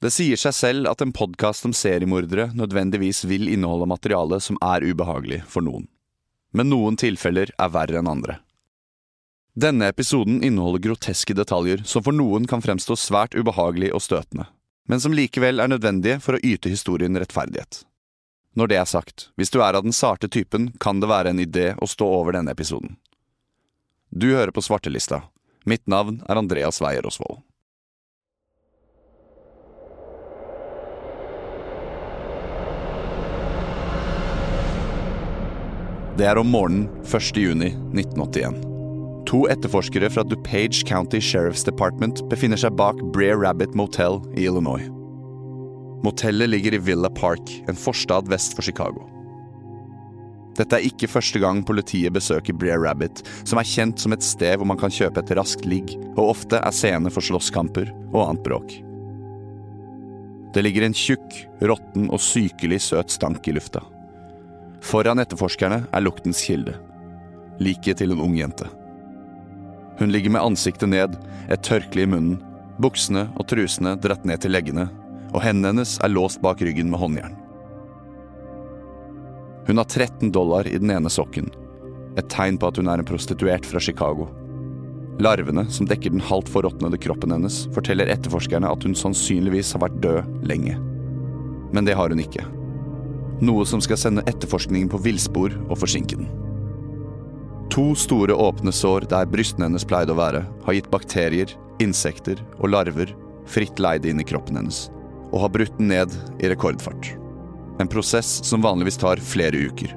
Det sier seg selv at en podkast om seriemordere nødvendigvis vil inneholde materiale som er ubehagelig for noen. Men noen tilfeller er verre enn andre. Denne episoden inneholder groteske detaljer som for noen kan fremstå svært ubehagelig og støtende, men som likevel er nødvendige for å yte historien rettferdighet. Når det er sagt, hvis du er av den sarte typen, kan det være en idé å stå over denne episoden. Du hører på Svartelista. Mitt navn er Andreas Weier Osvold. Det er om morgenen 1. juni 1981. To etterforskere fra DuPage County Sheriff's Department befinner seg bak Brer Rabbit Motel i Illinois. Motellet ligger i Villa Park, en forstad vest for Chicago. Dette er ikke første gang politiet besøker Brer Rabbit, som er kjent som et sted hvor man kan kjøpe et raskt ligg, og ofte er scene for slåsskamper og annet bråk. Det ligger en tjukk, råtten og sykelig søt stank i lufta. Foran etterforskerne er luktens kilde. Liket til en ung jente. Hun ligger med ansiktet ned, et tørkle i munnen, buksene og trusene dratt ned til leggene, og hendene hennes er låst bak ryggen med håndjern. Hun har 13 dollar i den ene sokken, et tegn på at hun er en prostituert fra Chicago. Larvene som dekker den halvt forråtnede kroppen hennes, forteller etterforskerne at hun sannsynligvis har vært død lenge. Men det har hun ikke noe som skal sende etterforskningen på villspor og forsinke den. To store åpne sår der brystene hennes pleide å være, har gitt bakterier, insekter og larver fritt leide inn i kroppen hennes, og har brutt den ned i rekordfart. En prosess som vanligvis tar flere uker.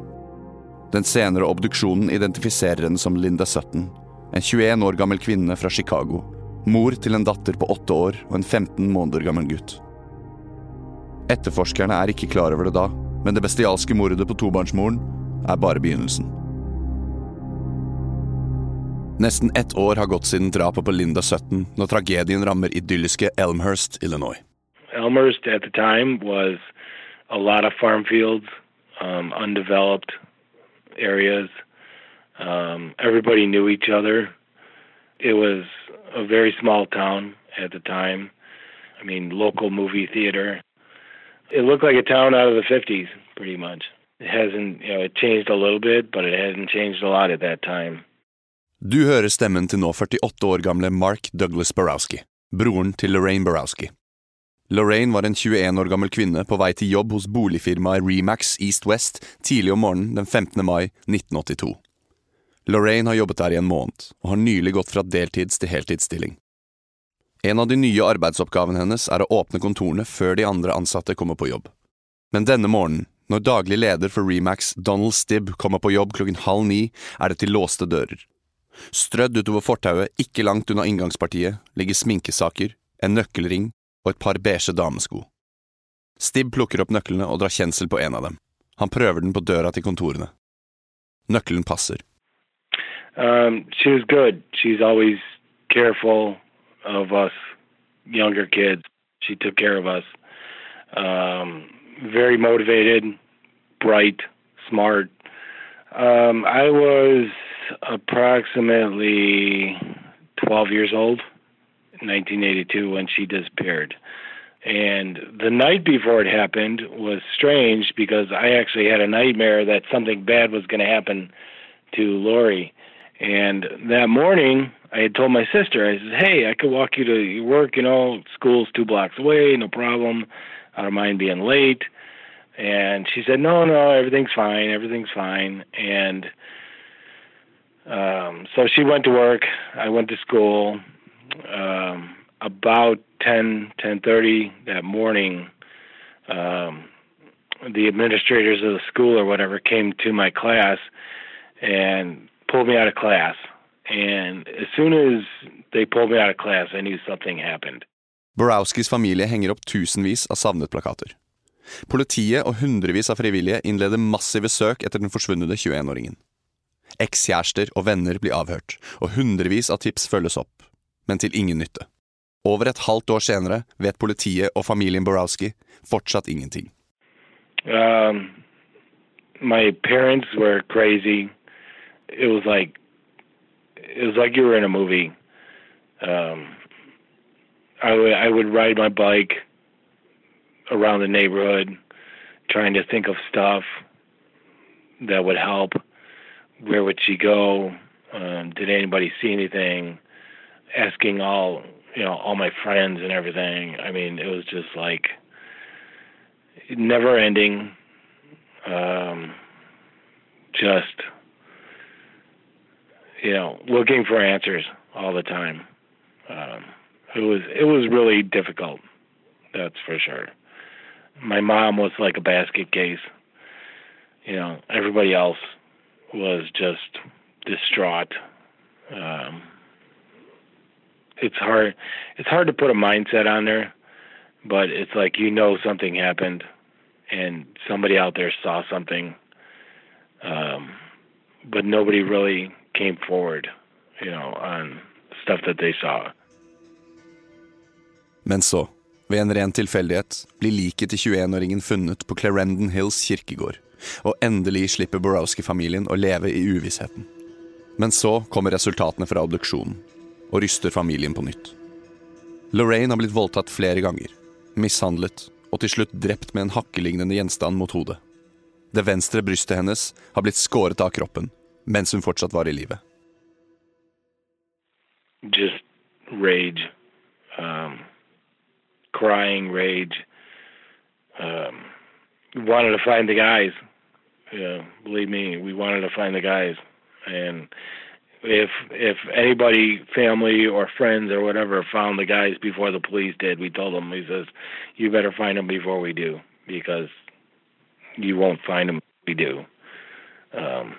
Den senere obduksjonen identifiserer henne som Linda Sutton, en 21 år gammel kvinne fra Chicago, mor til en datter på åtte år og en 15 måneder gammel gutt. Etterforskerne er ikke klar over det da, men det bestialske mordet på tobarnsmoren er bare begynnelsen. Nesten ett år har gått siden drapet på Linda 17, når tragedien rammer idylliske Elmhurst, Illinois. Elmhurst at the time was a lot of farm fields, um, undeveloped areas. Um, everybody knew each other. It was a very small town at the time. I mean, local movie theater. It looked like a town out of the 50s, pretty much. It hasn't, you know, it changed a little bit, but it hasn't changed a lot at that time. Du hører stemmen til nå 48 år gamle Mark Douglas Borowski, broren til Lorraine Borowski. Lorraine var en 21 år gammel kvinne på vei til jobb hos boligfirmaet Remax East West tidlig om morgenen den 15. mai 1982. Lorraine har jobbet der i en måned, og har nylig gått fra deltids til heltidsstilling. En av de nye arbeidsoppgavene hennes er å åpne kontorene før de andre ansatte kommer på jobb. Men denne morgenen, når daglig leder for Remax, Donald Stibb, kommer på jobb klokken halv ni, er det til låste dører. Strødd utover fortauet, ikke langt unna inngangspartiet, ligger sminkesaker, en nøkkelring og et par beige damesko. Stibb plukker opp nøklene og drar kjensel på en av dem. Han prøver den på døra til kontorene. Nøkkelen passer. Um, she's good. She's always careful, of us younger kids. She took care of us. Um, very motivated, bright, smart. Um, I was approximately 12 years old in 1982 when she disappeared. And the night before it happened was strange because I actually had a nightmare that something bad was going to happen to Lori. And that morning, I had told my sister, I said, "Hey, I could walk you to your work. You know, school's two blocks away, no problem. I don't mind being late." And she said, "No, no, everything's fine. Everything's fine." And um, so she went to work. I went to school. Um, about ten, ten thirty that morning, um, the administrators of the school or whatever came to my class and pulled me out of class. And as soon as they pulled me out of class, I knew something happened. Borowskis familie henger opp tusenvis av savnet-plakater. Politiet og hundrevis av frivillige innleder massive søk etter den forsvunne 21-åringen. Ekskjærester og venner blir avhørt, og hundrevis av tips følges opp, men til ingen nytte. Over et halvt år senere vet politiet og familien Borowski fortsatt ingenting. Um, my parents were crazy. It was like it was like you were in a movie. Um, I would I would ride my bike around the neighborhood, trying to think of stuff that would help. Where would she go? Um, did anybody see anything? Asking all you know all my friends and everything. I mean, it was just like never ending. Um, just you know looking for answers all the time. Um, it was it was really difficult. That's for sure. My mom was like a basket case. You know, everybody else was just distraught. Um, it's hard. It's hard to put a mindset on there, but it's like you know something happened, and somebody out there saw something, um, but nobody really came forward. You know, on stuff that they saw. Men så, ved en ren tilfeldighet, blir liket til 21-åringen funnet på Clarendon Hills kirkegård, og endelig slipper Borowski-familien å leve i uvissheten. Men så kommer resultatene fra obduksjonen, og ryster familien på nytt. Lorraine har blitt voldtatt flere ganger, mishandlet og til slutt drept med en hakkelignende gjenstand mot hodet. Det venstre brystet hennes har blitt skåret av kroppen mens hun fortsatt var i live. Just rage. Um, crying rage. Um, wanted to find the guys. Believe me, we wanted to find the guys. And if if anybody, family or friends or whatever, found the guys before the police did, we told them. He says, "You better find them before we do, because you won't find them. if We do." Um,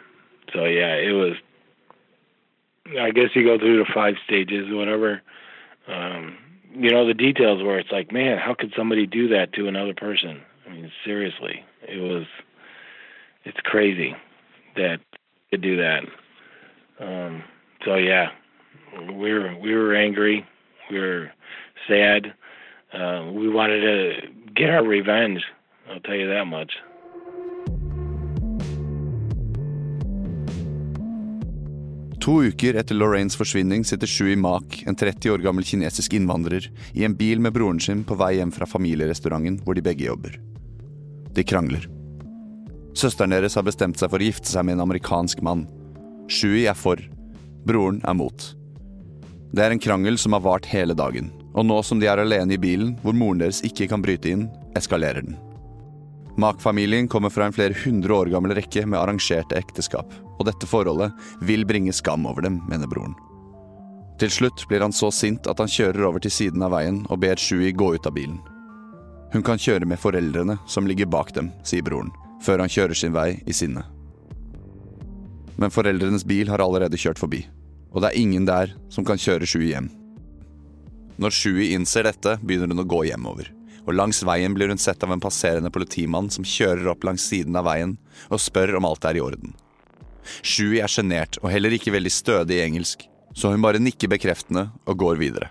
so yeah, it was. I guess you go through the five stages, whatever. Um, you know the details where it's like, man, how could somebody do that to another person? I mean, seriously, it was. It's crazy that could do that. Um, so yeah, we were we were angry, we were sad. Uh, we wanted to get our revenge. I'll tell you that much. To uker etter Lorraines forsvinning sitter Shui Mak, en 30 år gammel kinesisk innvandrer, i en bil med broren sin på vei hjem fra familierestauranten hvor de begge jobber. De krangler. Søsteren deres har bestemt seg for å gifte seg med en amerikansk mann. Shui er for, broren er mot. Det er en krangel som har vart hele dagen, og nå som de er alene i bilen, hvor moren deres ikke kan bryte inn, eskalerer den. Mak-familien kommer fra en flere hundre år gammel rekke med arrangerte ekteskap, og dette forholdet vil bringe skam over dem, mener broren. Til slutt blir han så sint at han kjører over til siden av veien og ber Shui gå ut av bilen. Hun kan kjøre med foreldrene som ligger bak dem, sier broren, før han kjører sin vei i sinne. Men foreldrenes bil har allerede kjørt forbi, og det er ingen der som kan kjøre Shui hjem. Når Shui innser dette, begynner hun å gå hjemover og langs veien blir hun sett av en passerende politimann som kjører opp langs siden av veien og spør om alt er i orden. Shui er sjenert og heller ikke veldig stødig i engelsk, så hun bare nikker bekreftende og går videre.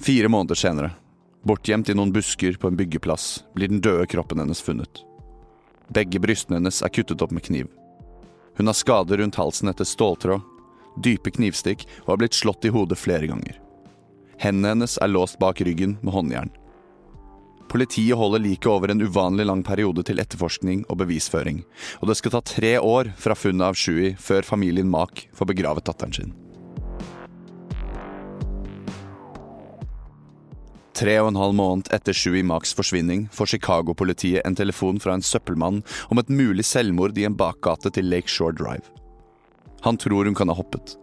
Fire måneder senere, bortgjemt i noen busker på en byggeplass, blir den døde kroppen hennes funnet. Begge brystene hennes er kuttet opp med kniv. Hun har skader rundt halsen etter ståltråd, dype knivstikk og har blitt slått i hodet flere ganger. Hendene hennes er låst bak ryggen med håndjern. Politiet holder liket over en uvanlig lang periode til etterforskning og bevisføring, og det skal ta tre år fra funnet av Shui før familien Mak får begravet datteren sin. Tre og en halv måned etter Shui Maks forsvinning får Chicago-politiet en telefon fra en søppelmann om et mulig selvmord i en bakgate til Lake Shore Drive. Han tror hun kan ha hoppet.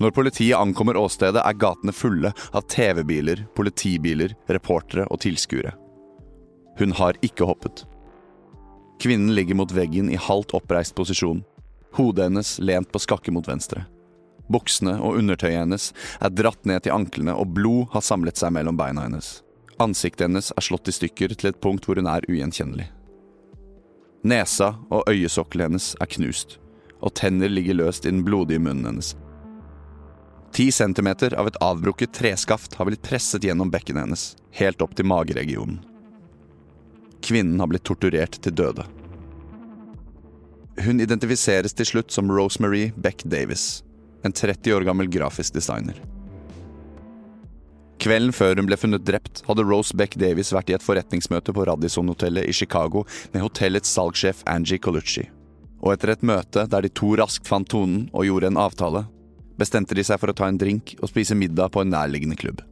Når politiet ankommer åstedet, er gatene fulle av TV-biler, politibiler, reportere og tilskuere. Hun har ikke hoppet. Kvinnen ligger mot veggen i halvt oppreist posisjon, hodet hennes lent på skakke mot venstre. Buksene og undertøyet hennes er dratt ned til anklene, og blod har samlet seg mellom beina hennes. Ansiktet hennes er slått i stykker til et punkt hvor hun er ugjenkjennelig. Nesa og øyesokkelen hennes er knust, og tenner ligger løst i den blodige munnen hennes. Ti centimeter av et avbrukket treskaft har blitt presset gjennom bekkenet hennes, helt opp til mageregionen. Kvinnen har blitt torturert til døde. Hun identifiseres til slutt som Rosemary Beck Davis, en 30 år gammel grafisk designer. Kvelden før hun ble funnet drept, hadde Rose Beck Davis vært i et forretningsmøte på Radisson-hotellet i Chicago med hotellets salgssjef Angie Colucci. Og etter et møte der de to raskt fant tonen og gjorde en avtale, bestemte de seg for å ta en drink og spise middag på en nærliggende klubb.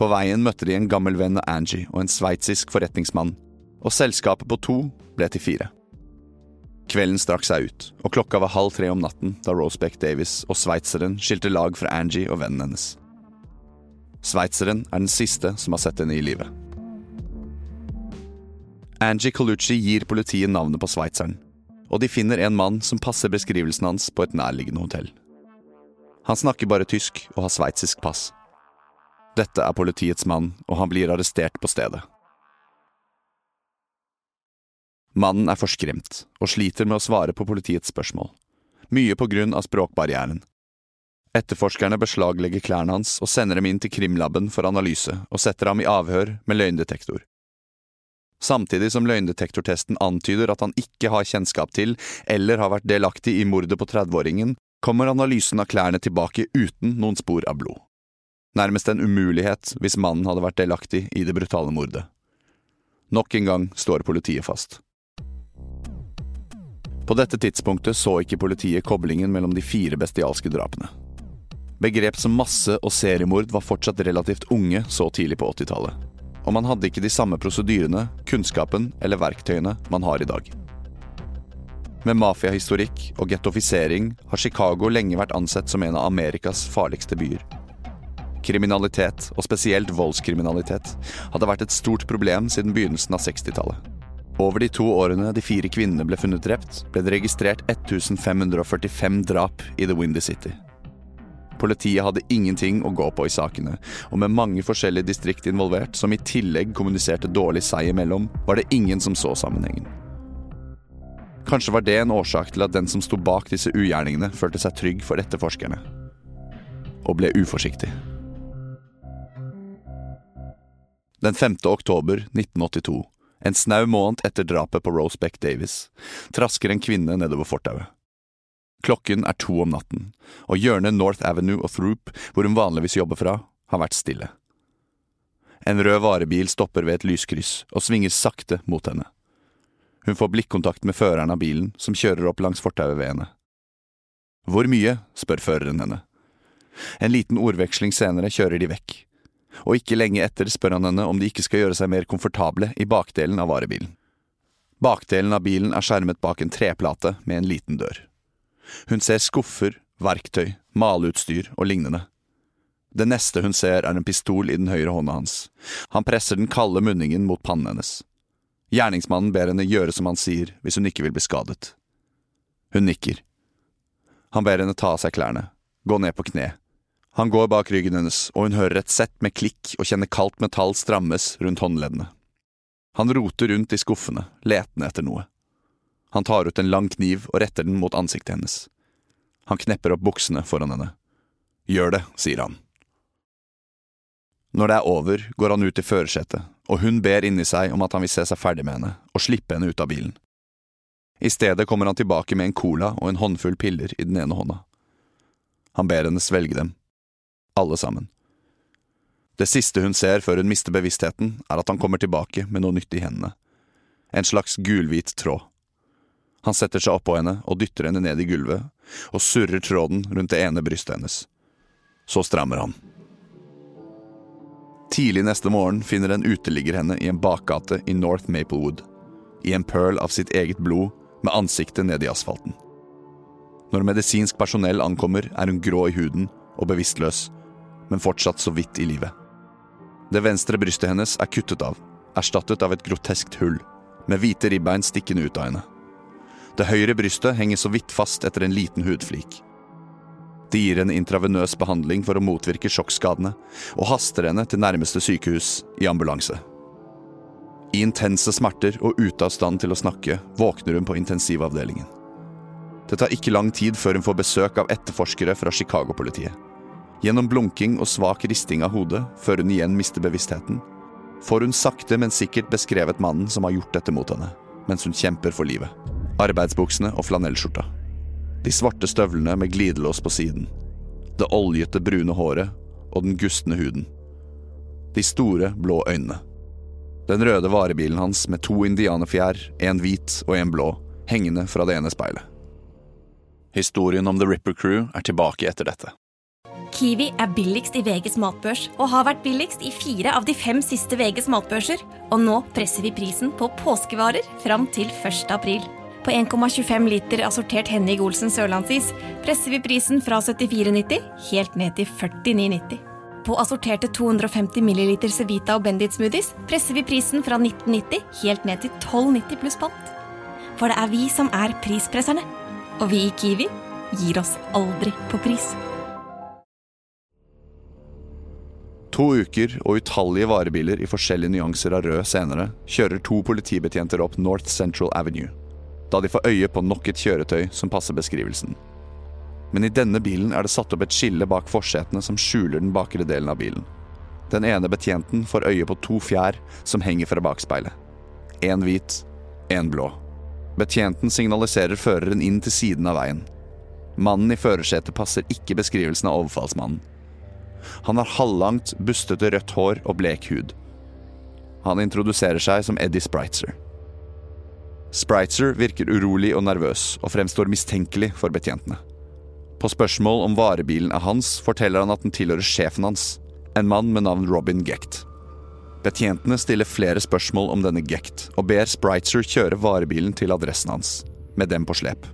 På veien møtte de en gammel venn av Angie og en sveitsisk forretningsmann, og selskapet på to ble til fire. Kvelden strakk seg ut, og klokka var halv tre om natten da Rosebeck Davis og sveitseren skilte lag fra Angie og vennen hennes. Sveitseren er den siste som har sett henne i live. Angie Colucci gir politiet navnet på sveitseren, og de finner en mann som passer beskrivelsen hans på et nærliggende hotell. Han snakker bare tysk og har sveitsisk pass. Dette er politiets mann, og han blir arrestert på stedet. Mannen er forskremt og sliter med å svare på politiets spørsmål, mye på grunn av språkbarrieren. Etterforskerne beslaglegger klærne hans og sender dem inn til krimlaben for analyse og setter ham i avhør med løgndetektor. Samtidig som løgndetektortesten antyder at han ikke har kjennskap til eller har vært delaktig i mordet på 30-åringen, kommer analysen av klærne tilbake uten noen spor av blod. Nærmest en umulighet hvis mannen hadde vært delaktig i det brutale mordet. Nok en gang står politiet fast. På dette tidspunktet så ikke politiet koblingen mellom de fire bestialske drapene. Begrep som masse- og seriemord var fortsatt relativt unge så tidlig på 80-tallet. Og man hadde ikke de samme prosedyrene, kunnskapen eller verktøyene man har i dag. Med mafiahistorikk og gettofisering har Chicago lenge vært ansett som en av Amerikas farligste byer. Kriminalitet, og spesielt voldskriminalitet, hadde vært et stort problem siden begynnelsen av 60-tallet. Over de to årene de fire kvinnene ble funnet drept, ble det registrert 1545 drap i The Windy City. Politiet hadde ingenting å gå på i sakene, og med mange forskjellige distrikt involvert, som i tillegg kommuniserte dårlig seg imellom, var det ingen som så sammenhengen. Kanskje var det en årsak til at den som sto bak disse ugjerningene, følte seg trygg for etterforskerne. Og ble uforsiktig. Den 5. oktober 1982, en snau måned etter drapet på Rosebeck Davis, trasker en kvinne nedover fortauet. Klokken er to om natten, og hjørnet North Avenue og Throop, hvor hun vanligvis jobber fra, har vært stille. En rød varebil stopper ved et lyskryss og svinger sakte mot henne. Hun får blikkontakt med føreren av bilen, som kjører opp langs fortauet ved henne. Hvor mye? spør føreren henne. En liten ordveksling senere kjører de vekk, og ikke lenge etter spør han henne om de ikke skal gjøre seg mer komfortable i bakdelen av varebilen. Bakdelen av bilen er skjermet bak en treplate med en liten dør. Hun ser skuffer, verktøy, maleutstyr og lignende. Det neste hun ser er en pistol i den høyre hånda hans. Han presser den kalde munningen mot pannen hennes. Gjerningsmannen ber henne gjøre som han sier hvis hun ikke vil bli skadet. Hun nikker. Han ber henne ta av seg klærne, gå ned på kne, han går bak ryggen hennes, og hun hører et sett med klikk og kjenner kaldt metall strammes rundt håndleddene. Han roter rundt i skuffene, letende etter noe. Han tar ut en lang kniv og retter den mot ansiktet hennes. Han knepper opp buksene foran henne. Gjør det, sier han. Når det er over, går han ut i førersetet, og hun ber inni seg om at han vil se seg ferdig med henne og slippe henne ut av bilen. I stedet kommer han tilbake med en cola og en håndfull piller i den ene hånda. Han ber henne svelge dem, alle sammen. Det siste hun ser før hun mister bevisstheten, er at han kommer tilbake med noe nytt i hendene. En slags gulhvit tråd. Han setter seg oppå henne og dytter henne ned i gulvet, og surrer tråden rundt det ene brystet hennes. Så strammer han. Tidlig neste morgen finner en uteligger henne i en bakgate i North Maplewood, i en pøl av sitt eget blod, med ansiktet ned i asfalten. Når medisinsk personell ankommer, er hun grå i huden og bevisstløs, men fortsatt så vidt i live. Det venstre brystet hennes er kuttet av, erstattet av et groteskt hull, med hvite ribbein stikkende ut av henne. Det høyre brystet henger så vidt fast etter en liten hudflik. De gir henne intravenøs behandling for å motvirke sjokkskadene, og haster henne til nærmeste sykehus i ambulanse. I intense smerter og ute av stand til å snakke våkner hun på intensivavdelingen. Det tar ikke lang tid før hun får besøk av etterforskere fra Chicago-politiet. Gjennom blunking og svak risting av hodet før hun igjen mister bevisstheten, får hun sakte, men sikkert beskrevet mannen som har gjort dette mot henne, mens hun kjemper for livet. Arbeidsbuksene og flanellskjorta. De svarte støvlene med glidelås på siden. Det oljete, brune håret og den gustne huden. De store, blå øynene. Den røde varebilen hans med to indianerfjær, en hvit og en blå, hengende fra det ene speilet. Historien om The Ripper Crew er tilbake etter dette. Kiwi er billigst i VGs matbørs og har vært billigst i fire av de fem siste VGs matbørser. Og nå presser vi prisen på påskevarer fram til 1. april. På 1,25 liter assortert Henning Olsen sørlandsis presser vi prisen fra 74,90 helt ned til 49,90. På assorterte 250 ml Cevita og Bendit smoothies presser vi prisen fra 1990 helt ned til 12,90 pluss pant. For det er vi som er prispresserne. Og vi i Kiwi gir oss aldri på pris. To uker og utallige varebiler i forskjellige nyanser av rød senere kjører to politibetjenter opp North Central Avenue, da de får øye på nok et kjøretøy som passer beskrivelsen. Men i denne bilen er det satt opp et skille bak forsetene som skjuler den bakre delen av bilen. Den ene betjenten får øye på to fjær som henger fra bakspeilet. En hvit, en blå. Betjenten signaliserer føreren inn til siden av veien. Mannen i førersetet passer ikke beskrivelsen av overfallsmannen. Han har halvlangt, bustete rødt hår og blek hud. Han introduserer seg som Eddie Spritzer. Spritzer virker urolig og nervøs, og fremstår mistenkelig for betjentene. På spørsmål om varebilen er hans, forteller han at den tilhører sjefen hans, en mann med navn Robin Gecht. Betjentene stiller flere spørsmål om denne Gecht, og ber Spritzer kjøre varebilen til adressen hans, med dem på slep.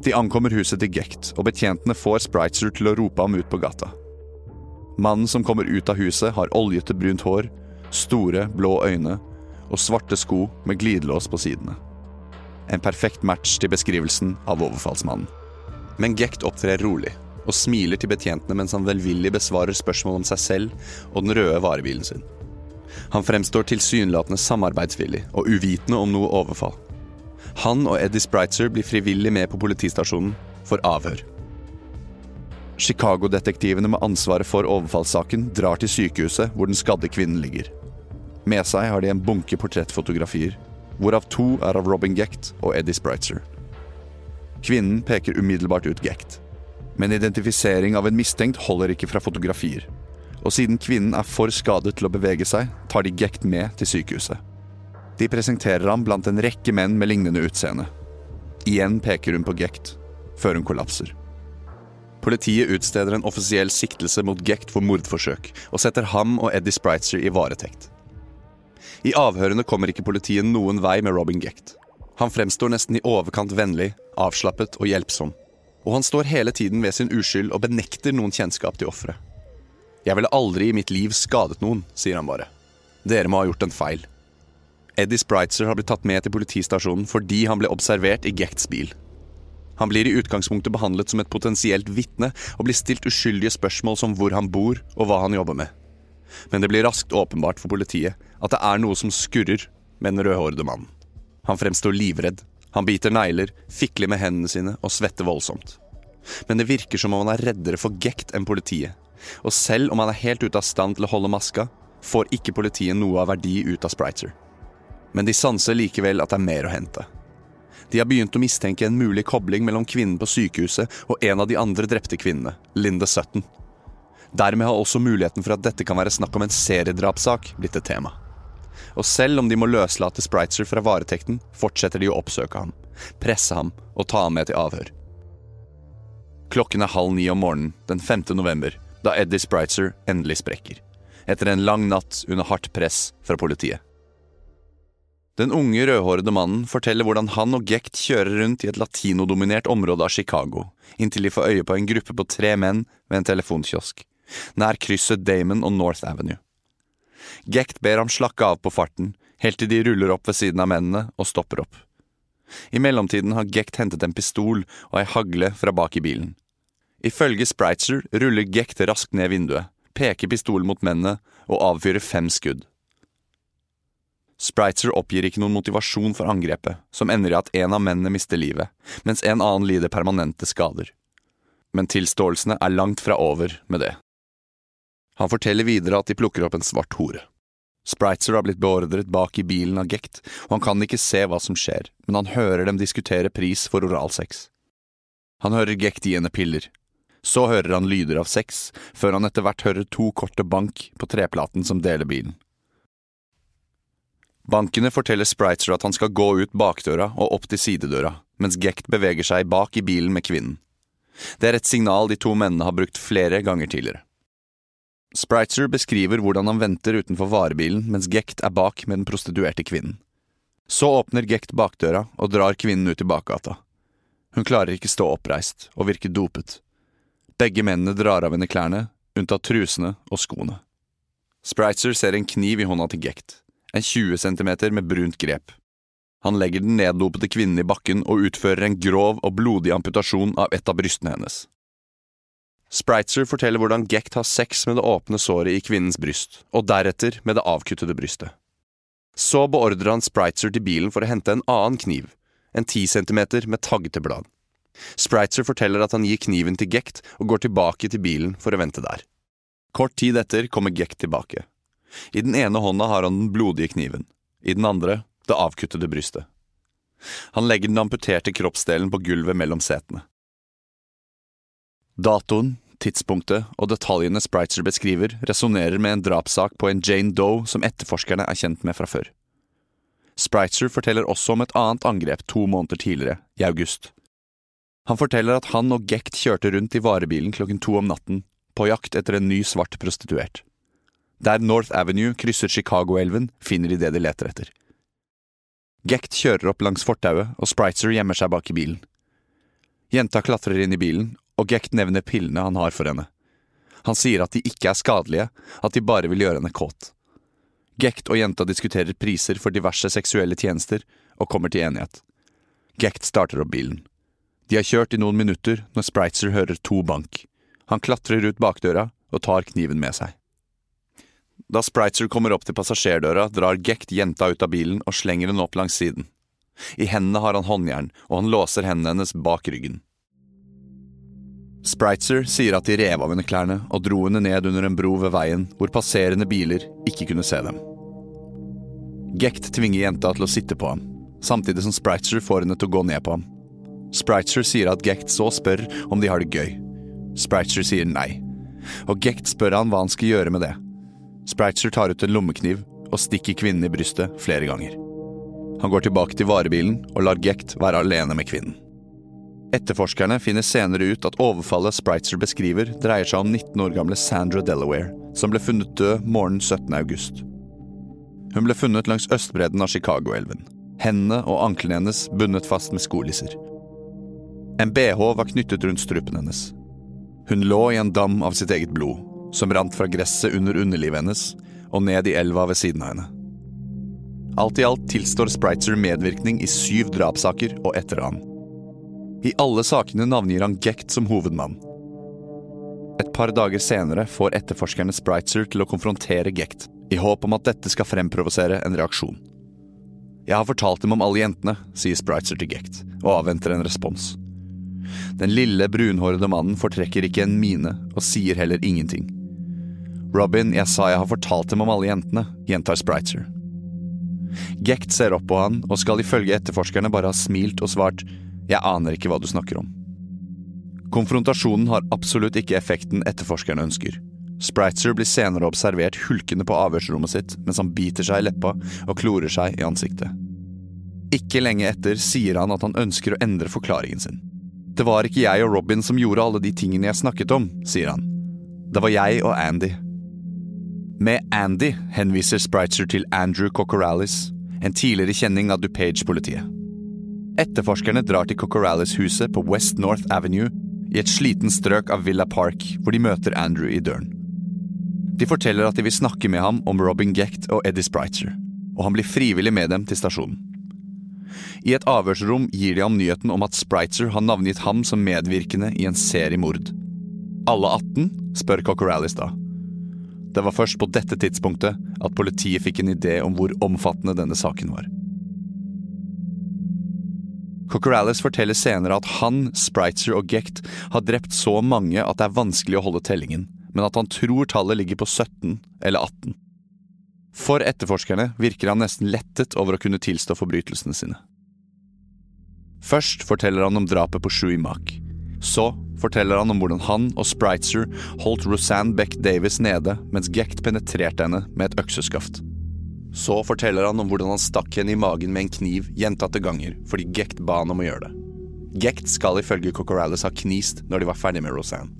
De ankommer huset til Gecht, og betjentene får Spritzer til å rope ham ut på gata. Mannen som kommer ut av huset, har oljete brunt hår, store, blå øyne og svarte sko med glidelås på sidene. En perfekt match til beskrivelsen av overfallsmannen. Men Gecht opptrer rolig og smiler til betjentene mens han velvillig besvarer spørsmål om seg selv og den røde varebilen sin. Han fremstår tilsynelatende samarbeidsvillig og uvitende om noe overfall. Han og Eddie Spritzer blir frivillig med på politistasjonen for avhør. Chicago-detektivene med ansvaret for overfallssaken drar til sykehuset hvor den skadde kvinnen ligger. Med seg har de en bunke portrettfotografier, hvorav to er av Robin Gecht og Eddie Spritzer. Kvinnen peker umiddelbart ut Gecht. Men identifisering av en mistenkt holder ikke fra fotografier. Og siden kvinnen er for skadet til å bevege seg, tar de Gecht med til sykehuset. De presenterer ham blant en rekke menn med lignende utseende. Igjen peker hun på Gecht, før hun kollapser. Politiet utsteder en offisiell siktelse mot Gecht for mordforsøk, og setter ham og Eddie Spritzer i varetekt. I avhørene kommer ikke politiet noen vei med Robin Gecht. Han fremstår nesten i overkant vennlig, avslappet og hjelpsom. Og han står hele tiden ved sin uskyld og benekter noen kjennskap til offeret. Jeg ville aldri i mitt liv skadet noen, sier han bare. Dere må ha gjort en feil. Eddie Spritzer har blitt tatt med til politistasjonen fordi han ble observert i Gechts bil. Han blir i utgangspunktet behandlet som et potensielt vitne og blir stilt uskyldige spørsmål som hvor han bor og hva han jobber med. Men det blir raskt åpenbart for politiet at det er noe som skurrer med den rødhårede mannen. Han fremstår livredd, han biter negler, fikler med hendene sine og svetter voldsomt. Men det virker som om han er reddere for Gekt enn politiet. Og selv om han er helt ute av stand til å holde maska, får ikke politiet noe av verdi ut av Spriter. Men de sanser likevel at det er mer å hente. De har begynt å mistenke en mulig kobling mellom kvinnen på sykehuset og en av de andre drepte kvinnene, Linda Sutton. Dermed har også muligheten for at dette kan være snakk om en seriedrapssak, blitt et tema. Og selv om de må løslate Spritzer fra varetekten, fortsetter de å oppsøke ham, presse ham og ta ham med til avhør. Klokken er halv ni om morgenen den 5. november, da Eddie Spritzer endelig sprekker. Etter en lang natt under hardt press fra politiet. Den unge, rødhårede mannen forteller hvordan han og Gekt kjører rundt i et latinodominert område av Chicago, inntil de får øye på en gruppe på tre menn ved en telefonkiosk, nær krysset Damon og North Avenue. Gecht ber ham slakke av på farten, helt til de ruller opp ved siden av mennene og stopper opp. I mellomtiden har Gekt hentet en pistol og ei hagle fra bak i bilen. Ifølge Spritzer ruller Gekt raskt ned vinduet, peker pistolen mot mennene og avfyrer fem skudd. Spritzer oppgir ikke noen motivasjon for angrepet, som ender i at en av mennene mister livet, mens en annen lider permanente skader. Men tilståelsene er langt fra over med det. Han forteller videre at de plukker opp en svart hore. Spritzer har blitt beordret bak i bilen av Gekt, og han kan ikke se hva som skjer, men han hører dem diskutere pris for oralsex. Han hører Gekt gi henne piller. Så hører han lyder av sex, før han etter hvert hører to korte bank på treplaten som deler bilen. Bankene forteller Spritzer at han skal gå ut bakdøra og opp til sidedøra, mens Gekt beveger seg bak i bilen med kvinnen. Det er et signal de to mennene har brukt flere ganger tidligere. Spritzer beskriver hvordan han venter utenfor varebilen mens Gekt er bak med den prostituerte kvinnen. Så åpner Gekt bakdøra og drar kvinnen ut i bakgata. Hun klarer ikke stå oppreist og virker dopet. Begge mennene drar av henne klærne, unntatt trusene og skoene. Spritzer ser en kniv i hånda til Gekt, en 20 centimeter med brunt grep. Han legger den neddopete kvinnen i bakken og utfører en grov og blodig amputasjon av et av brystene hennes. Spritzer forteller hvordan Gekt har sex med det åpne såret i kvinnens bryst, og deretter med det avkuttede brystet. Så beordrer han Spritzer til bilen for å hente en annen kniv, en ti centimeter med taggete blad. Spritzer forteller at han gir kniven til Gekt og går tilbake til bilen for å vente der. Kort tid etter kommer Gekt tilbake. I den ene hånda har han den blodige kniven, i den andre det avkuttede brystet. Han legger den amputerte kroppsdelen på gulvet mellom setene. Datoen, tidspunktet og detaljene Spritzer beskriver, resonnerer med en drapssak på en Jane Doe som etterforskerne er kjent med fra før. Spritzer forteller også om et annet angrep to måneder tidligere, i august. Han forteller at han og Gekt kjørte rundt i varebilen klokken to om natten, på jakt etter en ny svart prostituert. Der North Avenue krysser Chicago-elven, finner de det de leter etter. Gekt kjører opp langs fortauet, og Spritzer gjemmer seg bak i bilen. Jenta klatrer inn i bilen og Gekt nevner pillene han har for henne. Han sier at de ikke er skadelige, at de bare vil gjøre henne kåt. Gekt og jenta diskuterer priser for diverse seksuelle tjenester, og kommer til enighet. Gekt starter opp bilen. De har kjørt i noen minutter når Spritzer hører to bank. Han klatrer ut bakdøra og tar kniven med seg. Da Spritzer kommer opp til passasjerdøra, drar Gekt jenta ut av bilen og slenger henne opp langs siden. I hendene har han håndjern, og han låser hendene hennes bak ryggen. Spritzer sier at de rev av henne klærne og dro henne ned under en bro ved veien hvor passerende biler ikke kunne se dem. Gekt tvinger jenta til å sitte på ham, samtidig som Spritzer får henne til å gå ned på ham. Spritzer sier at Gekt så spør om de har det gøy. Spritzer sier nei, og Gekt spør han hva han skal gjøre med det. Spritzer tar ut en lommekniv og stikker kvinnen i brystet flere ganger. Han går tilbake til varebilen og lar Gekt være alene med kvinnen. Etterforskerne finner senere ut at overfallet Spritzer beskriver, dreier seg om 19 år gamle Sandra Delaware, som ble funnet død morgenen 17. august. Hun ble funnet langs østbredden av Chicago-elven. Hendene og anklene hennes bundet fast med skolisser. En bh var knyttet rundt strupen hennes. Hun lå i en dam av sitt eget blod, som rant fra gresset under underlivet hennes og ned i elva ved siden av henne. Alt i alt tilstår Spritzer medvirkning i syv drapssaker og etterran. I alle sakene navngir han Gekt som hovedmann. Et par dager senere får etterforskerne Spritzer til å konfrontere Gekt, i håp om at dette skal fremprovosere en reaksjon. Jeg har fortalt dem om alle jentene, sier Spritzer til Gekt, og avventer en respons. Den lille, brunhårede mannen fortrekker ikke en mine, og sier heller ingenting. Robin, jeg sa jeg har fortalt dem om alle jentene, gjentar Spritzer. Gekt ser opp på han, og skal ifølge etterforskerne bare ha smilt og svart jeg aner ikke hva du snakker om. Konfrontasjonen har absolutt ikke effekten etterforskerne ønsker. Spritzer blir senere observert hulkende på avhørsrommet sitt mens han biter seg i leppa og klorer seg i ansiktet. Ikke lenge etter sier han at han ønsker å endre forklaringen sin. Det var ikke jeg og Robin som gjorde alle de tingene jeg snakket om, sier han. Det var jeg og Andy. Med Andy henviser Spritzer til Andrew Cocoralis, en tidligere kjenning av DuPage-politiet. Etterforskerne drar til Cocorales-huset på West North Avenue i et sliten strøk av Villa Park, hvor de møter Andrew i døren. De forteller at de vil snakke med ham om Robin Gecht og Eddie Spritzer, og han blir frivillig med dem til stasjonen. I et avhørsrom gir de ham nyheten om at Spritzer har navngitt ham som medvirkende i en serie mord. alle 18? spør Cockeralis da. Det var først på dette tidspunktet at politiet fikk en idé om hvor omfattende denne saken var. Cockeralis forteller senere at han, Spritzer og Gecht har drept så mange at det er vanskelig å holde tellingen, men at han tror tallet ligger på 17 eller 18. For etterforskerne virker han nesten lettet over å kunne tilstå forbrytelsene sine. Først forteller han om drapet på Shui Mak. Så forteller han om hvordan han og Spritzer holdt Rosanne Beck Davis nede mens Gecht penetrerte henne med et økseskaft. Så forteller han om hvordan han stakk henne i magen med en kniv gjentatte ganger fordi Gekt ba han om å gjøre det. Gekt skal ifølge Cocorales ha knist når de var ferdig med Rosanne.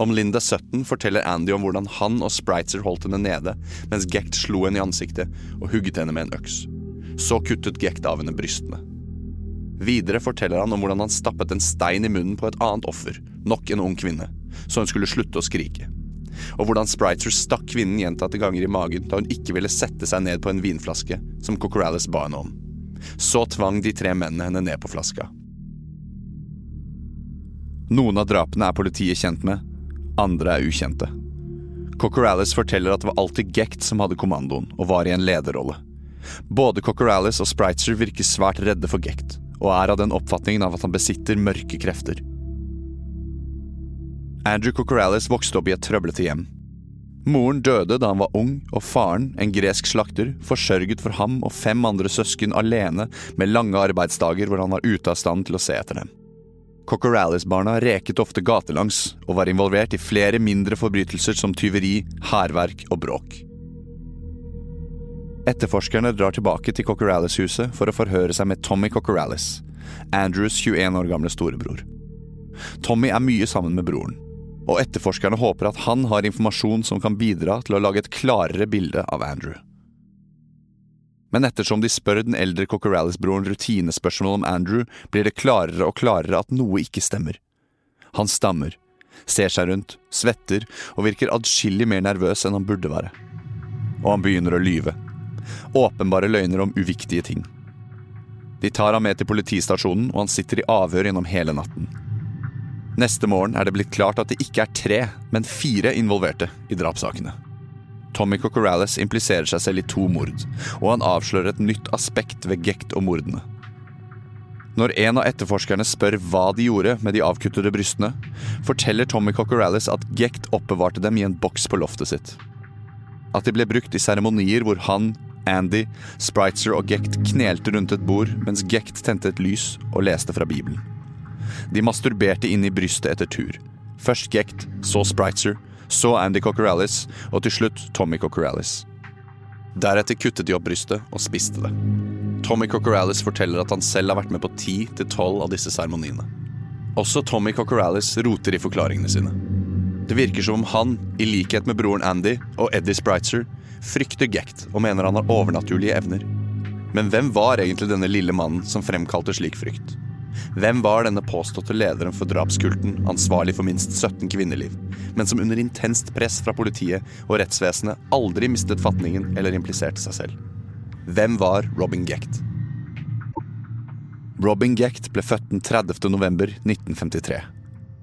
Om Linda Sutton forteller Andy om hvordan han og Spritzer holdt henne nede mens Gekt slo henne i ansiktet og hugget henne med en øks. Så kuttet Gekt av henne brystene. Videre forteller han om hvordan han stappet en stein i munnen på et annet offer, nok en ung kvinne, så hun skulle slutte å skrike og hvordan Spritzer stakk kvinnen gjentatte ganger i magen da hun ikke ville sette seg ned på en vinflaske som Cocorales ba henne om. Så tvang de tre mennene henne ned på flaska. Noen av drapene er politiet kjent med, andre er ukjente. Cocorales forteller at det var alltid Gecht som hadde kommandoen og var i en lederrolle. Både Cocorales og Spritzer virker svært redde for Gecht, og er av den oppfatningen av at han besitter mørke krefter. Andrew Cocorales vokste opp i et trøblete hjem. Moren døde da han var ung, og faren, en gresk slakter, forsørget for ham og fem andre søsken alene med lange arbeidsdager hvor han var ute av stand til å se etter dem. Cocorales-barna reket ofte gatelangs og var involvert i flere mindre forbrytelser som tyveri, hærverk og bråk. Etterforskerne drar tilbake til Cocorales-huset for å forhøre seg med Tommy Cocorales, Andrews 21 år gamle storebror. Tommy er mye sammen med broren, og etterforskerne håper at han har informasjon som kan bidra til å lage et klarere bilde av Andrew. Men ettersom de spør den eldre Cocorales-broren rutinespørsmål om Andrew, blir det klarere og klarere at noe ikke stemmer. Han stammer, ser seg rundt, svetter og virker adskillig mer nervøs enn han burde være. Og han begynner å lyve. Åpenbare løgner om uviktige ting. De tar ham med til politistasjonen, og han sitter i avhør gjennom hele natten. Neste morgen er det blitt klart at det ikke er tre, men fire involverte i drapssakene. Tommy Cocorales impliserer seg selv i to mord, og han avslører et nytt aspekt ved Gekt og mordene. Når en av etterforskerne spør hva de gjorde med de avkuttede brystene, forteller Tommy Cocorales at Gekt oppbevarte dem i en boks på loftet sitt. At de ble brukt i seremonier hvor han, Andy, Spritzer og Gekt knelte rundt et bord mens Gekt tente et lys og leste fra Bibelen. De masturberte inn i brystet etter tur. Først Gekt, så Spritzer, så Andy Cocorales og til slutt Tommy Cocorales. Deretter kuttet de opp brystet og spiste det. Tommy Cocorales forteller at han selv har vært med på ti til tolv av disse seremoniene. Også Tommy Cocorales roter i forklaringene sine. Det virker som om han, i likhet med broren Andy og Eddie Spritzer, frykter Gekt og mener han har overnaturlige evner. Men hvem var egentlig denne lille mannen som fremkalte slik frykt? Hvem var denne påståtte lederen for drapskulten, ansvarlig for minst 17 kvinneliv, men som under intenst press fra politiet og rettsvesenet aldri mistet fatningen eller impliserte seg selv? Hvem var Robin Gecht? Robin Gecht ble født den 30. november 1953.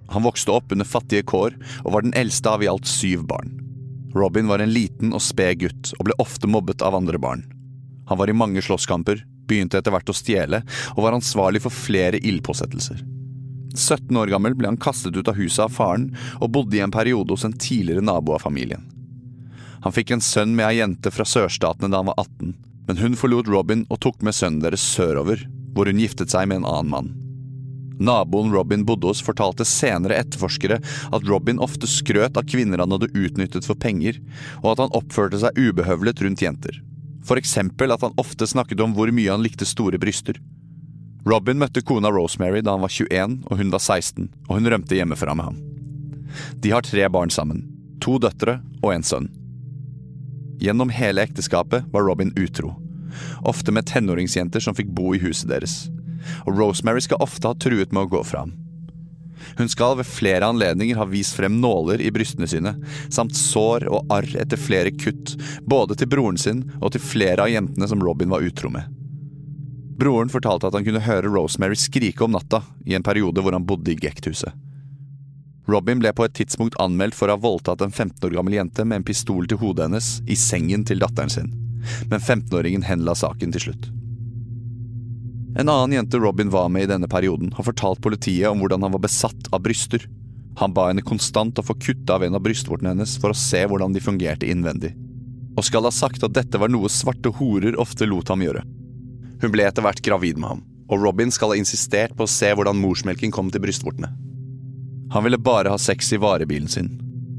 Han vokste opp under fattige kår og var den eldste av i alt syv barn. Robin var en liten og sped gutt og ble ofte mobbet av andre barn. Han var i mange slåsskamper, begynte etter hvert å stjele, og var ansvarlig for flere ildpåsettelser. 17 år gammel ble han kastet ut av huset av faren, og bodde i en periode hos en tidligere nabo av familien. Han fikk en sønn med ei jente fra sørstatene da han var 18, men hun forlot Robin og tok med sønnen deres sørover, hvor hun giftet seg med en annen mann. Naboen Robin bodde hos fortalte senere etterforskere at Robin ofte skrøt av kvinner han hadde utnyttet for penger, og at han oppførte seg ubehøvlet rundt jenter. For eksempel at han ofte snakket om hvor mye han likte store bryster. Robin møtte kona Rosemary da han var 21 og hun var 16, og hun rømte hjemmefra med ham. De har tre barn sammen. To døtre og en sønn. Gjennom hele ekteskapet var Robin utro. Ofte med tenåringsjenter som fikk bo i huset deres. Og Rosemary skal ofte ha truet med å gå fra ham. Hun skal ved flere anledninger ha vist frem nåler i brystene sine, samt sår og arr etter flere kutt, både til broren sin og til flere av jentene som Robin var utro med. Broren fortalte at han kunne høre Rosemary skrike om natta i en periode hvor han bodde i Gecht-huset. Robin ble på et tidspunkt anmeldt for å ha voldtatt en 15 år gammel jente med en pistol til hodet hennes i sengen til datteren sin, men 15-åringen henla saken til slutt. En annen jente Robin var med i denne perioden, har fortalt politiet om hvordan han var besatt av bryster. Han ba henne konstant å få kutte av en av brystvortene hennes for å se hvordan de fungerte innvendig, og skal ha sagt at dette var noe svarte horer ofte lot ham gjøre. Hun ble etter hvert gravid med ham, og Robin skal ha insistert på å se hvordan morsmelken kom til brystvortene. Han ville bare ha sex i varebilen sin,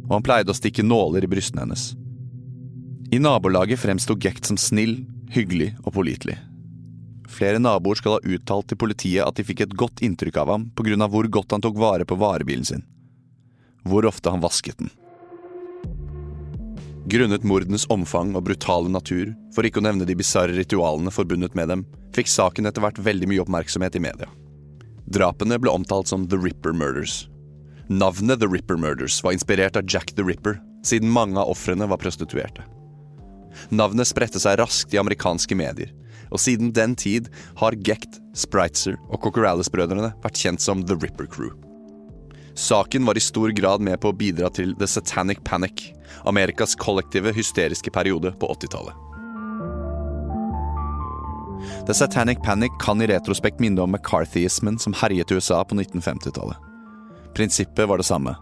og han pleide å stikke nåler i brystene hennes. I nabolaget fremsto Gekt som snill, hyggelig og pålitelig. Flere naboer skal ha uttalt til politiet at de fikk et godt inntrykk av ham pga. hvor godt han tok vare på varebilen sin. Hvor ofte han vasket den. Grunnet mordenes omfang og brutale natur, for ikke å nevne de bisarre ritualene forbundet med dem, fikk saken etter hvert veldig mye oppmerksomhet i media. Drapene ble omtalt som The Ripper Murders. Navnet The Ripper Murders var inspirert av Jack the Ripper, siden mange av ofrene var prostituerte. Navnet spredte seg raskt i amerikanske medier, og siden den tid har Gekt, Spritzer og Cocorales-brødrene vært kjent som The Ripper Crew. Saken var i stor grad med på å bidra til The Satanic Panic, Amerikas kollektive hysteriske periode på 80-tallet. The Satanic Panic kan i retrospekt minne om McCarthyismen som herjet i USA på 1950-tallet. Prinsippet var det samme.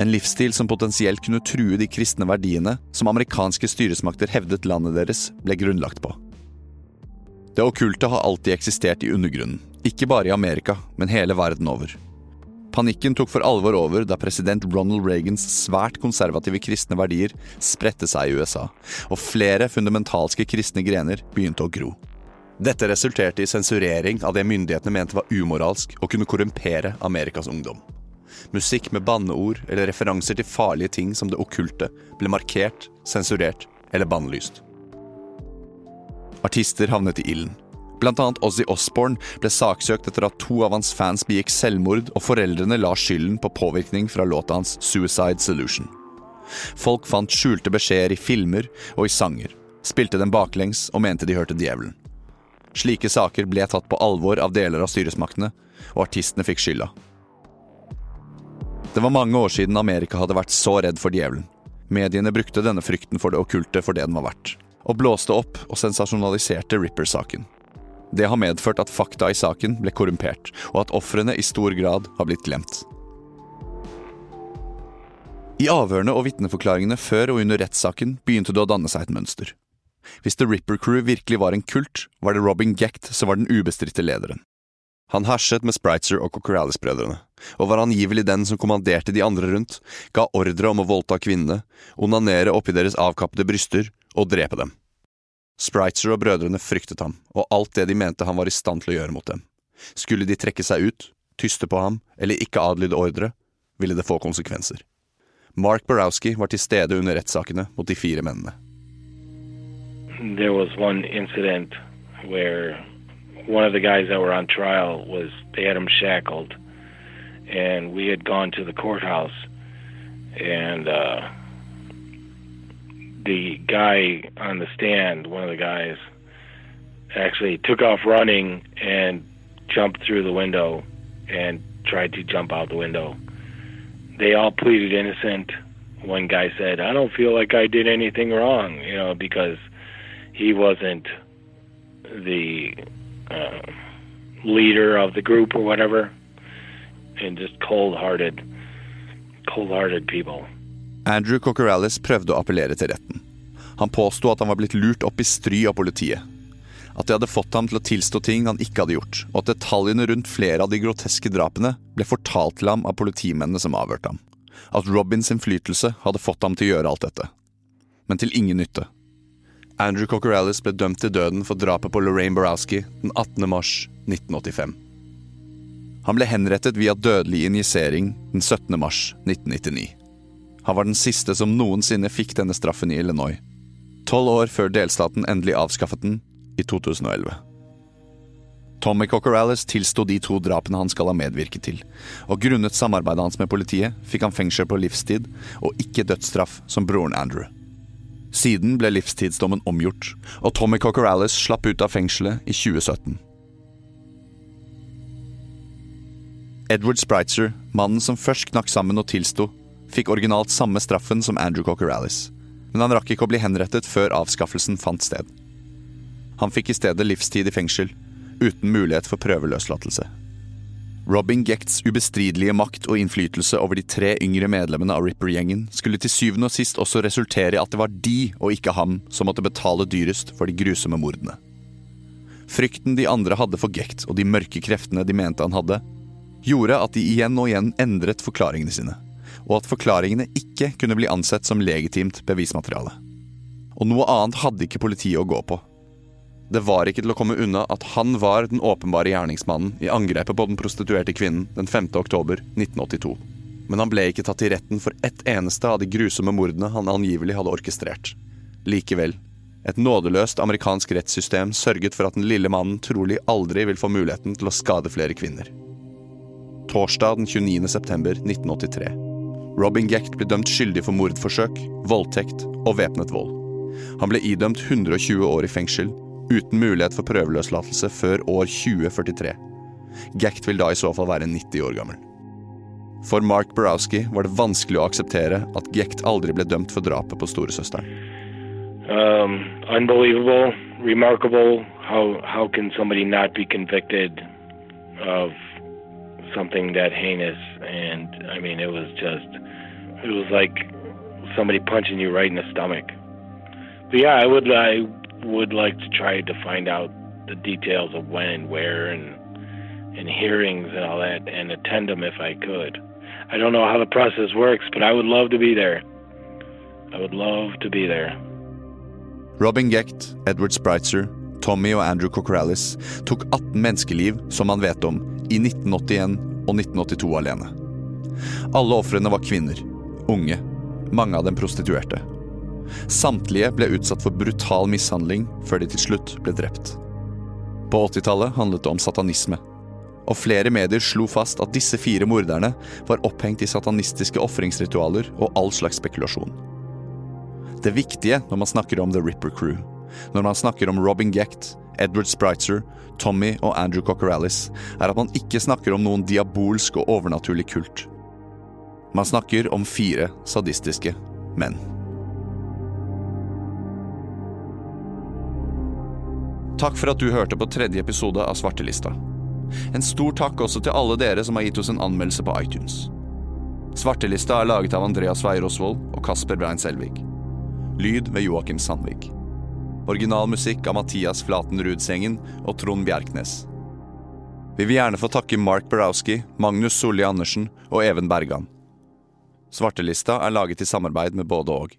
En livsstil som potensielt kunne true de kristne verdiene som amerikanske styresmakter hevdet landet deres ble grunnlagt på. Det okkulte har alltid eksistert i undergrunnen, ikke bare i Amerika, men hele verden over. Panikken tok for alvor over da president Ronald Reagans svært konservative kristne verdier spredte seg i USA, og flere fundamentalske kristne grener begynte å gro. Dette resulterte i sensurering av det myndighetene mente var umoralsk og kunne korrumpere Amerikas ungdom. Musikk med banneord eller referanser til farlige ting som det okkulte ble markert, sensurert eller bannlyst. Artister havnet i ilden. Blant annet Ozzy Osbourne ble saksøkt etter at to av hans fans begikk selvmord, og foreldrene la skylden på påvirkning fra låta hans Suicide Solution. Folk fant skjulte beskjeder i filmer og i sanger, spilte dem baklengs og mente de hørte djevelen. Slike saker ble tatt på alvor av deler av styresmaktene, og artistene fikk skylda. Det var mange år siden Amerika hadde vært så redd for djevelen. Mediene brukte denne frykten for det okkulte for det den var verdt og blåste opp og sensasjonaliserte Ripper-saken. Det har medført at fakta i saken ble korrumpert, og at ofrene i stor grad har blitt glemt. I avhørene og vitneforklaringene før og under rettssaken begynte det å danne seg et mønster. Hvis The Ripper Crew virkelig var en kult, var det Robin Gecht som var den ubestridte lederen. Han herset med Spritzer og Cocorales-brødrene, og var angivelig den som kommanderte de andre rundt, ga ordre om å voldta kvinnene, onanere oppi deres avkappede bryster og drepe dem. Spritzer og brødrene fryktet ham, og alt det de mente han var i stand til å gjøre mot dem. Skulle de trekke seg ut, tyste på ham eller ikke adlyde ordre, ville det få konsekvenser. Mark Borowski var til stede under rettssakene mot de fire mennene. There was one incident where one of the guys that were on trial was they had him shackled, and we had gone to the courthouse, and uh, the guy on the stand, one of the guys, actually took off running and jumped through the window and tried to jump out the window. They all pleaded innocent. One guy said, I don't feel like I did anything wrong, you know, because he wasn't the uh, leader of the group or whatever, and just cold hearted, cold hearted people. Andrew Cocorales prøvde å appellere til retten. Han påsto at han var blitt lurt opp i stry av politiet. At de hadde fått ham til å tilstå ting han ikke hadde gjort, og at detaljene rundt flere av de groteske drapene ble fortalt til ham av politimennene som avhørte ham. At Robins innflytelse hadde fått ham til å gjøre alt dette. Men til ingen nytte. Andrew Cocorales ble dømt til døden for drapet på Lorraine Borowski den 18. mars 1985. Han ble henrettet via dødelig injisering den 17. mars 1999. Han var den siste som noensinne fikk denne straffen i Illinois. Tolv år før delstaten endelig avskaffet den, i 2011. Tommy Cocorales tilsto de to drapene han skal ha medvirket til, og grunnet samarbeidet hans med politiet fikk han fengsel på livstid og ikke dødsstraff som broren Andrew. Siden ble livstidsdommen omgjort, og Tommy Cocorales slapp ut av fengselet i 2017. Edward Spritzer, mannen som først knakk sammen og tilsto, fikk originalt samme straffen som Andrew Cocker Alice, men han rakk ikke å bli henrettet før avskaffelsen fant sted. Han fikk i stedet livstid i fengsel, uten mulighet for prøveløslatelse. Robin Gekts ubestridelige makt og innflytelse over de tre yngre medlemmene av Ripper-gjengen skulle til syvende og sist også resultere i at det var de, og ikke ham, som måtte betale dyrest for de grusomme mordene. Frykten de andre hadde for Gekt og de mørke kreftene de mente han hadde, gjorde at de igjen og igjen endret forklaringene sine, og at forklaringene ikke kunne bli ansett som legitimt bevismateriale. Og noe annet hadde ikke politiet å gå på. Det var ikke til å komme unna at han var den åpenbare gjerningsmannen i angrepet på den prostituerte kvinnen den 5. oktober 1982. Men han ble ikke tatt i retten for ett eneste av de grusomme mordene han angivelig hadde orkestrert. Likevel, et nådeløst amerikansk rettssystem sørget for at den lille mannen trolig aldri vil få muligheten til å skade flere kvinner. Torsdag den 29. september 1983. Robin Gecht ble dømt skyldig for mordforsøk, voldtekt og væpnet vold. Han ble idømt 120 år i fengsel uten mulighet for prøveløslatelse før år 2043. Gecht vil da i så fall være 90 år gammel. For Mark Borowski var det vanskelig å akseptere at Gecht aldri ble dømt for drapet på storesøsteren. Um, unbelievable, remarkable. How how can somebody not be convicted of something that heinous? And I mean, it was just, it was like somebody punching you right in the stomach. But yeah, I would I would like to try to find out the details of when and where and and hearings and all that and attend them if I could. I don't know how the process works, but I would love to be there. I would love to be there. Robin Gecht, Edward Spritzer, Tommy og Andrew Cockralis tok 18 menneskeliv, som man vet om, i 1981 og 1982 alene. Alle ofrene var kvinner. Unge. Mange av dem prostituerte. Samtlige ble utsatt for brutal mishandling før de til slutt ble drept. På 80-tallet handlet det om satanisme. Og flere medier slo fast at disse fire morderne var opphengt i satanistiske ofringsritualer og all slags spekulasjon. Det viktige når man snakker om The Ripper Crew, når man snakker om Robin Gecht, Edward Spritzer, Tommy og Andrew Cockerallis, er at man ikke snakker om noen diabolsk og overnaturlig kult. Man snakker om fire sadistiske menn. Takk for at du hørte på tredje episode av Svartelista. En stor takk også til alle dere som har gitt oss en anmeldelse på iTunes. Svartelista er laget av Andreas Weir-Osvold og Kasper Brein Selvik. Lyd ved Joakim Sandvik. Original musikk av Mathias Flaten Rudsengen og Trond Bjerknes. Vi vil gjerne få takke Mark Barowski, Magnus Solli Andersen og Even Bergan. Svartelista er laget i samarbeid med både og.